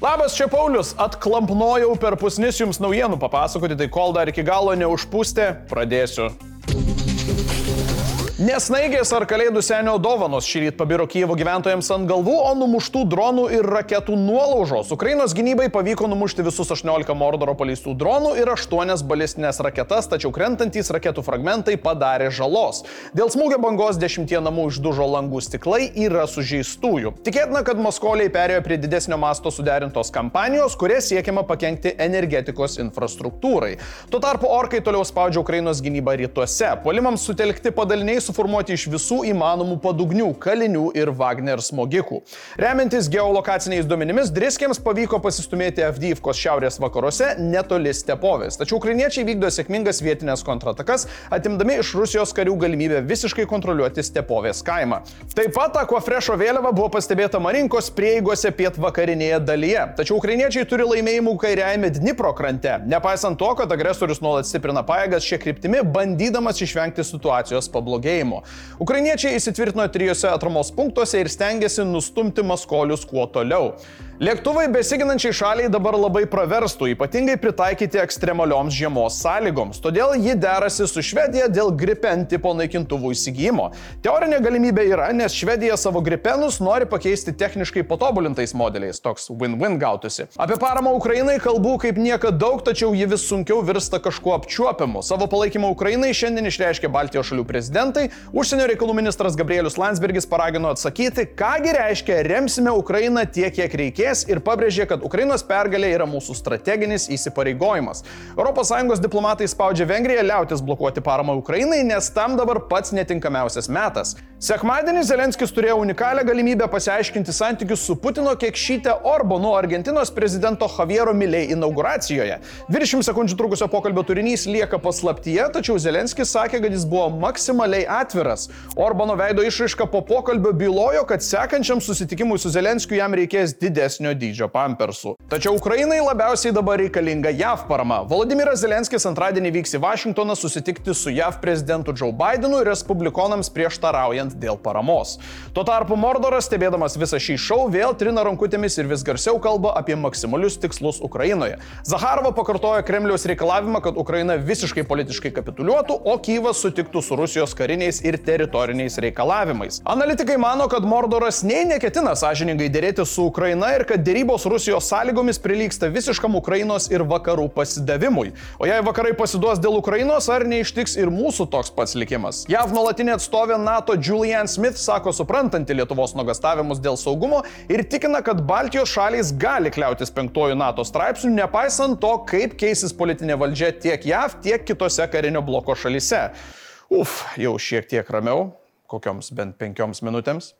Labas, čia Paulius, atklampnojau per pusnis jums naujienų papasakoti, tai kol dar iki galo neužpūstė, pradėsiu. Nesnaigės ar kalėdų senio dovanos šį rytą pabiro Kievo gyventojams ant galvų, o numuštų dronų ir raketų nuolaužos. Ukrainos gynybai pavyko numušti visus 18 Mordoro paleistų dronų ir 8 balistinės raketas, tačiau krentantys raketų fragmentai padarė žalos. Dėl smūgio bangos dešimtie namų išdužo langų stiklai yra sužeistųjų. Tikėtina, kad Maskoliai perėjo prie didesnio masto suderintos kampanijos, kuria siekiama pakengti energetikos infrastruktūrai. Tuo tarpu orkai toliau spaudžia Ukrainos gynybą rytuose. Puolimams sutelkti padaliniai suformuoti iš visų įmanomų padugnių, kalinių ir Wagner smogikų. Remiantis geolokaciniais duomenimis, Driskiams pavyko pasistumėti Avdyvkos šiaurės vakaruose netoli Stepovės. Tačiau ukrainiečiai vykdo sėkmingas vietinės kontratakas, atimdami iš Rusijos karių galimybę visiškai kontroliuoti Stepovės kaimą. Taip pat Aquafrešo vėliava buvo pastebėta Marinkos prieigose pietvakarinėje dalyje. Tačiau ukrainiečiai turi laimėjimų kairiajame Dnipro krante, nepaisant to, kad agresorius nuolat stiprina pajėgas šia kryptimi, bandydamas išvengti situacijos pablogėjimo laimėjimo. Ukrainiečiai įsitvirtino trijose atramos punktuose ir stengiasi nustumti maskolius kuo toliau. Lėktuvai besiginančiai šaliai dabar labai praverstų, ypatingai pritaikyti ekstremalioms žiemos sąlygoms, todėl ji derasi su Švedija dėl Gripen tipo naikintuvų įsigijimo. Teorinė galimybė yra, nes Švedija savo Gripenus nori pakeisti techniškai patobulintais modeliais, toks win-win gautųsi. Apie paramą Ukrainai kalbų kaip niekada daug, tačiau ji vis sunkiau virsta kažkuo apčiuopiamu. Savo palaikymą Ukrainai šiandien išreiškė Baltijos šalių prezidentai, užsienio reikalų ministras Gabrielius Landsbergis paragino atsakyti, kągi reiškia remsime Ukrainą tiek, kiek reikės reikės ir pabrėžė, kad Ukrainos pergalė yra mūsų strateginis įsipareigojimas. ES diplomatai spaudžia Vengriją liautis blokuoti paramą Ukrainai, nes tam dabar pats netinkamiausias metas. Sekmadienį Zelenskis turėjo unikalią galimybę pasiaiškinti santykius su Putino kiekšytę Orbanu Argentinos prezidento Javiero Milei inauguracijoje. 20 sekundžių trukusio pokalbio turinys lieka paslaptyje, tačiau Zelenskis sakė, kad jis buvo maksimaliai atviras. Orbano veido išraiška po pokalbio bylojo, kad sekančiam susitikimui su Zelenskiu jam reikės didesnio didesnio dydžio pampersų. Tačiau Ukrainai labiausiai dabar reikalinga JAV parama. Volodimiras Zelenskis antradienį vyks į Vašingtoną susitikti su JAV prezidentu Joe Bidenu ir respublikonams prieštaraujant dėl paramos. Tuo tarpu Mordoras, stebėdamas visą šį šou, vėl trina rankutėmis ir vis garsiau kalba apie maksimalius tikslus Ukrainoje. Zaharova pakartojo Kremliaus reikalavimą, kad Ukraina visiškai politiškai kapituliuotų, o Kyivas sutiktų su Rusijos kariniais ir teritoriniais reikalavimais. Analitikai mano, kad Mordoras nei neketina sąžiningai dėrėti su Ukraina ir kad dėrybos Rusijos sąlygomis prilyksta visiškam Ukrainos ir vakarų pasidavimui. O jei vakarai pasiduos dėl Ukrainos, ar neištiks ir mūsų toks pats likimas? JAV nuolatinė atstovė NATO Julian Smith sako suprantanti Lietuvos nuogastavimus dėl saugumo ir tikina, kad Baltijos šalys gali kliautis penktojų NATO straipsnių, nepaisant to, kaip keisis politinė valdžia tiek JAV, tiek kitose karinio bloko šalyse. Uf, jau šiek tiek ramiau, kokioms bent penkioms minutėms.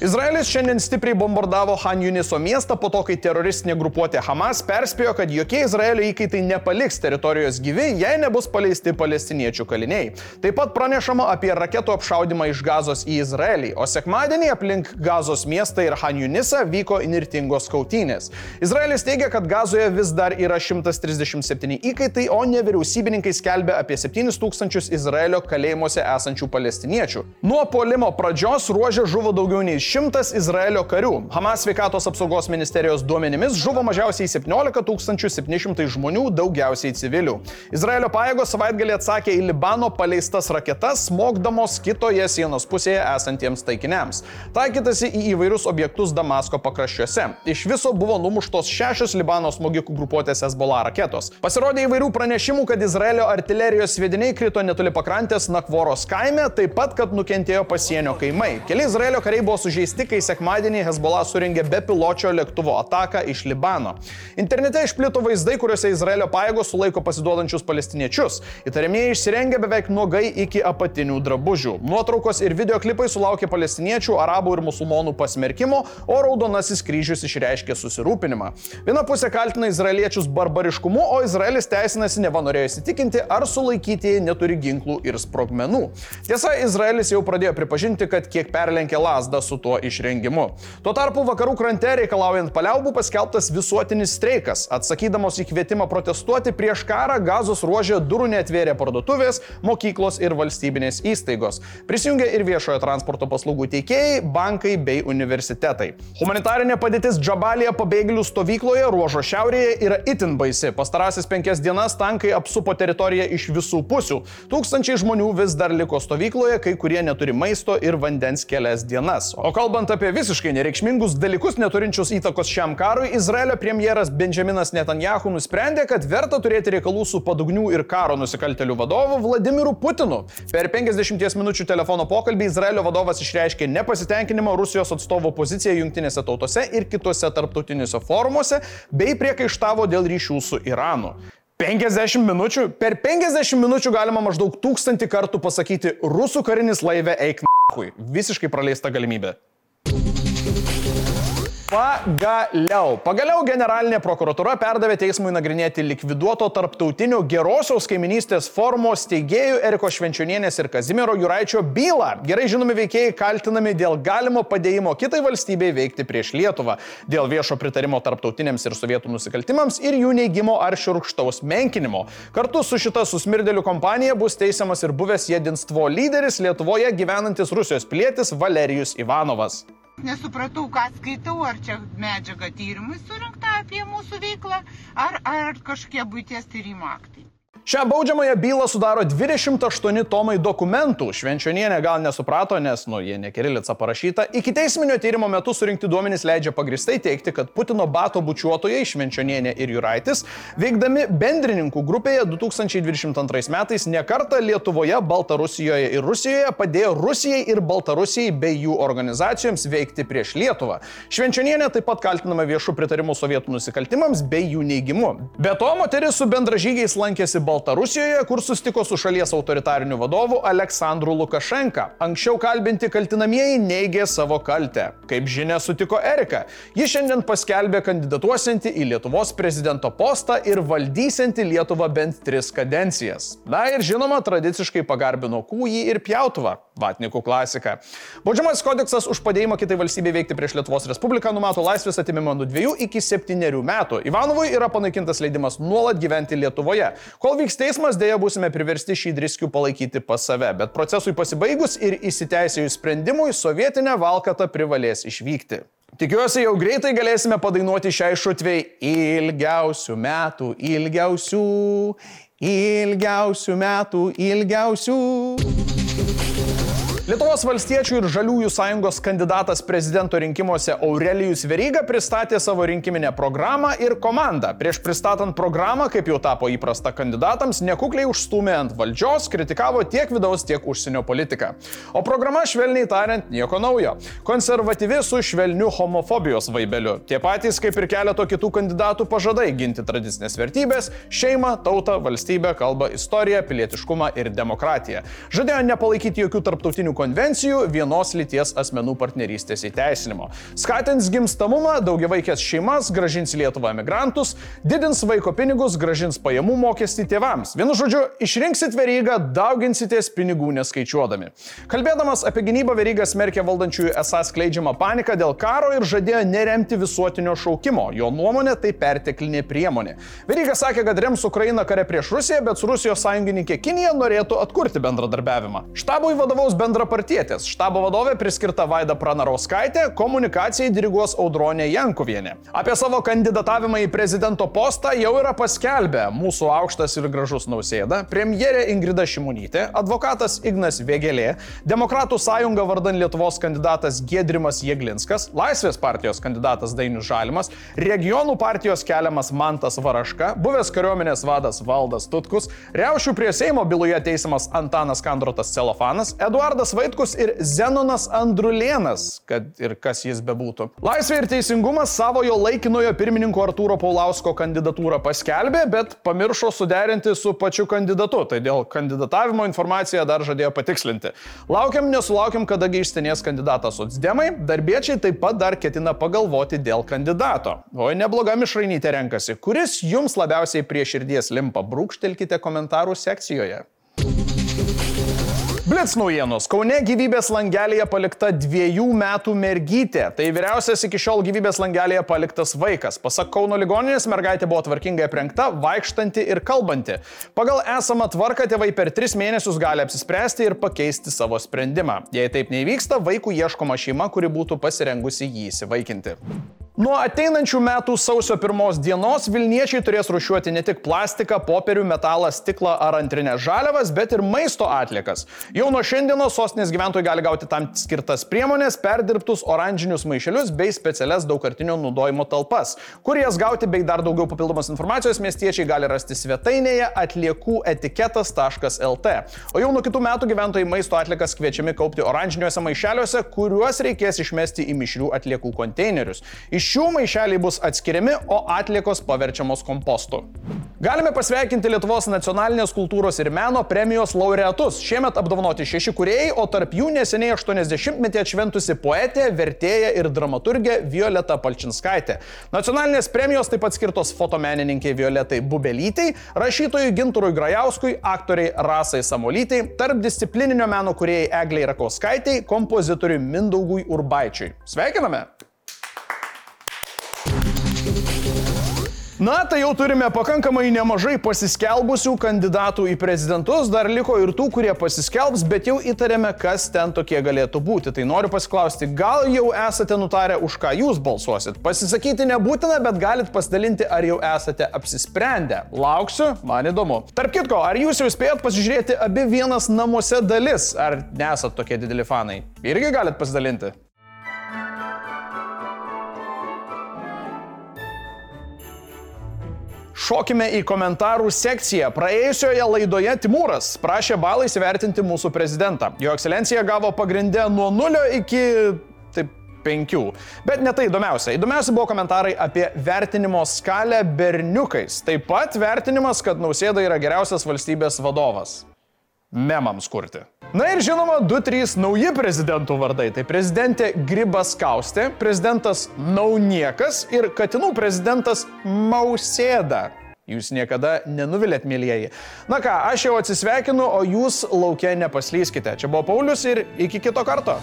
Izraelis šiandien stipriai bombardavo Han Juniso miestą po to, kai teroristinė grupuotė Hamas perspėjo, kad jokie Izraelio įkaitai nepaliks teritorijos gyvi, jei nebus paleisti palestiniečių kaliniai. Taip pat pranešama apie raketų apšaudimą iš Gazos į Izraelį, o sekmadienį aplink Gazos miestą ir Han Junisą vyko inirtingos kautynės. Izraelis teigia, kad Gazoje vis dar yra 137 įkaitai, o nevyriausybininkai skelbia apie 7000 Izraelio kalėjimuose esančių palestiniečių. Nuo polimo pradžios ruožė žuvo daugiau nei šimtas Izraelio karių. Hamas sveikatos apsaugos ministerijos duomenimis žuvo mažiausiai 17 700 žmonių, daugiausiai civilių. Izraelio pajėgos savaitgalį atsakė į Libano paleistas raketas, smogdamos kitoje sienos pusėje esantiems taikiniams. Taikytasi į įvairius objektus Damasko pakraščiuose. Iš viso buvo numuštos šešios Libano smogikų grupuotės Hezbollah raketos. Pasirodė įvairių pranešimų, kad Izraelio artilerijos sviediniai krito netoli pakrantės Nakvoros kaime, taip pat, kad nukentėjo pasienio kaimai. Keli Izraelio kariai buvo sužeisti sužeisti, kai sekmadienį Hezbollah suringė bepiločio lėktuvo ataką iš Libano. Internete išplito vaizdai, kuriuose Izraelio pajėgos sulaiko pasiduodančius palestiniečius. Įtariamieji išsirengė beveik nuogai iki apatinių drabužių. Nuotraukos ir videoklipai sulaukė palestiniečių, arabų ir musulmonų pasmerkimo, o Raudonasis kryžius išreiškė susirūpinimą. Viena pusė kaltina izraeliečius barbariškumu, o Izraelis teisinasi neva norėjo įsitikinti, ar sulaikytieji neturi ginklų ir sprogmenų. Tiesa, Izraelis jau pradėjo pripažinti, kad kiek perlenkė lasdą su tuo tuo išrengimu. Tuo tarpu vakarų krante reikalaujant paliaubų paskelbtas visuotinis streikas. Atsakydamos į kvietimą protestuoti prieš karą, gazos ruožė durų netvėrė parduotuvės, mokyklos ir valstybinės įstaigos. Prisijungė ir viešojo transporto paslaugų teikėjai, bankai bei universitetai. Humanitarinė padėtis Džabalėje pabėgėlių stovykloje ruožo šiaurėje yra itin baisi. Pastarasis penkias dienas tankai apsupo teritoriją iš visų pusių. Tūkstančiai žmonių vis dar liko stovykloje, kai kurie neturi maisto ir vandens kelias dienas. O kalbant apie visiškai nereikšmingus dalykus neturinčius įtakos šiam karui, Izraelio premjeras Benjaminas Netanjahu nusprendė, kad verta turėti reikalų su padugnių ir karo nusikaltelių vadovu Vladimiru Putinu. Per 50 minučių telefono pokalbį Izraelio vadovas išreiškė nepasitenkinimą Rusijos atstovo poziciją jungtinėse tautose ir kitose tarptautinėse forumuose, bei priekaištavo dėl ryšių su Iranu. 50 minučių? Per 50 minučių galima maždaug tūkstantį kartų pasakyti rusų karinis laivė eik. Visiškai praleista galimybė. Pagaliau. Pagaliau generalinė prokuratura perdavė teismui nagrinėti likviduoto tarptautinio gerosios kaiminystės forumo steigėjų Eriko Švenčionienės ir Kazimiero Juraičio bylą. Gerai žinomi veikėjai kaltinami dėl galimo padėjimo kitai valstybei veikti prieš Lietuvą, dėl viešo pritarimo tarptautiniams ir sovietų nusikaltimams ir jų neigimo ar širkštaus menkinimo. Kartu su šita susmirdėlių kompanija bus teisiamas ir buvęs jedinstvo lyderis Lietuvoje gyvenantis Rusijos pilietis Valerijus Ivanovas. Nesupratau, ką skaitau, ar čia medžiaga tyrimui surinkta apie mūsų veiklą, ar, ar kažkokie būties tyrimo aktai. Šią baudžiamąją bylą sudaro 28 tomai dokumentų. Švenčionienė gal nesuprato, nes, nu, jie ne kirilica parašyta. Iki teisminio tyrimo metu surinkti duomenys leidžia pagristai teikti, kad Putino bato bučiuotojai Švenčionienė ir Juraitis, veikdami bendrininkų grupėje 2022 metais nekarta Lietuvoje, Baltarusijoje ir Rusijoje padėjo Rusijai ir Baltarusijai bei jų organizacijoms veikti prieš Lietuvą. Švenčionienė taip pat kaltinama viešų pritarimų sovietų nusikaltimams bei jų neigimu. Be to, moteris su bendražygiais lankėsi Baltarusijoje Baltarusijoje, kur sustiko su šalies autoritariniu vadovu Aleksandru Lukašenka. Anksčiau kalbinti kaltinamieji neigė savo kaltę. Kaip žinia, sutiko Erika. Ji šiandien paskelbė kandidatuosianti į Lietuvos prezidento postą ir valdysianti Lietuvą bent tris kadencijas. Na ir žinoma, tradiciškai pagarbino kūjį ir pjautuvą. Vatnikų klasika. Baudžiamas kodeksas už padėjimą kitai valstybei veikti prieš Lietuvos Respubliką numato laisvės atimimą nuo 2 iki 7 metų. Ivanovui yra panaikintas leidimas nuolat gyventi Lietuvoje. Kol vyks teismas, dėja būsime priversti šį driskių palaikyti pas save, bet procesui pasibaigus ir įsiteisėjus sprendimui, sovietinė valkata privalės išvykti. Tikiuosi, jau greitai galėsime padainuoti šiai šutvei ilgiausių metų, ilgiausių, ilgiausių metų, ilgiausių. Lietuvos valstiečių ir žaliųjų sąjungos kandidatas prezidento rinkimuose Aurelijus Veryga pristatė savo rinkiminę programą ir komandą. Prieš pristatant programą, kaip jau tapo įprasta kandidatams, nekukliai užstumė ant valdžios, kritikavo tiek vidaus, tiek užsienio politiką. O programa, švelniai tariant, nieko naujo. Konservatyvi su švelniu homofobijos vaibeliu. Tie patys, kaip ir keleto kitų kandidatų pažadai ginti tradicinės vertybės - šeimą, tautą, valstybę, kalbą, istoriją, pilietiškumą ir demokratiją. Žadėjo nepalaikyti jokių tarptautinių konvencijų vienos lyties asmenų partnerystės įteisinimo. Skatins gimstamumą, daugiavaikės šeimas, gražins Lietuvą emigrantus, didins vaiko pinigus, gražins pajamų mokestį tėvams. Vienu žodžiu, išrinksit verygą, dauginsitės pinigų neskaičiuodami. Kalbėdamas apie gynybą, veryga smerkė valdančiųjų esą skleidžiamą paniką dėl karo ir žadėjo neremti visuotinio šaukimo. Jo nuomonė tai perteklinė priemonė. Veryga sakė, kad rems Ukrainą kare prieš Rusiją, bet su Rusijos sąjungininkė Kinija norėtų atkurti bendradarbiavimą. Štabui vadovaus bendra partietės. Štabo vadovė priskirta Vaida Pranarauskaitė, komunikacijai diriguos Audronė Jankovienė. Apie savo kandidatavimą į prezidento postą jau yra paskelbę mūsų aukštas ir gražus nausėda, premjerė Ingrida Šimonytė, advokatas Ignas Vėgelė, Demokratų sąjunga vardan Lietuvos kandidatas Gedrimas Jėglinskas, Laisvės partijos kandidatas Dainius Žalimas, regionų partijos keliamas Mantas Varaška, buvęs kariuomenės vadas Valdas Tutkus, Riaušių prie Seimo byloje teisiamas Antanas Kandrotas Celofanas, Eduardas Vaitkus ir Zenonas Andrulėnas, kad ir kas jis bebūtų. Laisvė ir teisingumas savojo laikinojo pirmininko Artūro Paulausko kandidatūrą paskelbė, bet pamiršo suderinti su pačiu kandidatu, tai dėl kandidatavimo informaciją dar žadėjo patikslinti. Laukiam, nesulaukiam, kadagi išstenės kandidatas Otsdemai, darbiečiai taip pat dar ketina pagalvoti dėl kandidato. O nebloga mišrainytė renkasi, kuris jums labiausiai prie širdies limpa, brūkštelkite komentarų sekcijoje. Blitz naujienos. Kaune gyvybės langelėje palikta dviejų metų mergytė. Tai vyriausias iki šiol gyvybės langelėje paliktas vaikas. Pasak Kauno ligoninės, mergaitė buvo tvarkingai aprengta, vaikštanti ir kalbanti. Pagal esamą tvarką tėvai per tris mėnesius gali apsispręsti ir pakeisti savo sprendimą. Jei taip nevyksta, vaikų ieškoma šeima, kuri būtų pasirengusi jį įsivaikinti. Nuo ateinančių metų sausio pirmos dienos Vilniečiai turės rušiuoti ne tik plastiką, popierių, metalą, stiklą ar antrinės žaliavas, bet ir maisto atliekas. Jau nuo šiandienos sostinės gyventojai gali gauti tam skirtas priemonės, perdirbtus oranžinius maišelius bei specialias daugkartinio naudojimo talpas. Kur jas gauti bei dar daugiau papildomos informacijos miestiečiai gali rasti svetainėje atliekų-etiketas.lt. O jau nuo kitų metų gyventojai maisto atliekas kviečiami kaupti oranžiniuose maišeliuose, kuriuos reikės išmesti į mišrių atliekų konteinerius. Iš šių maišeliai bus atskiriami, o atliekos paverčiamos kompostu. Galime pasveikinti Lietuvos nacionalinės kultūros ir meno premijos laureatus. Šiemet apdovanoti šeši kuriejai, o tarp jų neseniai 80-metį atšventusi poetė, vertėja ir dramaturgė Violeta Palčinskaitė. Nacionalinės premijos taip pat skirtos fotomenininkiai Violetai Bubelytei, rašytojui Ginturui Grajauskui, aktoriai Rasai Samolytei, tarp disciplininio meno kuriejai Egliai Rakauskaitai, kompozitoriui Mindaugui Urbaičiui. Sveikiname! Na, tai jau turime pakankamai nemažai pasiskelbusių kandidatų į prezidentus, dar liko ir tų, kurie pasiskelbs, bet jau įtarėme, kas ten tokie galėtų būti. Tai noriu pasiklausti, gal jau esate nutarę, už ką jūs balsuosit? Pasisakyti nebūtina, bet galit pasidalinti, ar jau esate apsisprendę. Lauksiu, man įdomu. Tarp kitko, ar jūs jau spėjot pasižiūrėti abi vienas namuose dalis, ar nesat tokie dideli fanai? Irgi galit pasidalinti. Šokime į komentarų sekciją. Praėjusioje laidoje Timūras prašė balais įvertinti mūsų prezidentą. Jo ekscelencija gavo pagrindę nuo 0 iki taip penkių. Bet ne tai įdomiausia. Įdomiausia buvo komentarai apie vertinimo skalę berniukais. Taip pat vertinimas, kad Nausėda yra geriausias valstybės vadovas. Memams kurti. Na ir žinoma, 2-3 nauji prezidentų vardai. Tai prezidentė Gribas Kaustė, prezidentas Nauniekas ir Katinų prezidentas Mausėda. Jūs niekada nenuvilėt, mėlyjeji. Na ką, aš jau atsisveikinu, o jūs laukia nepaslyskite. Čia buvo Paulius ir iki kito karto.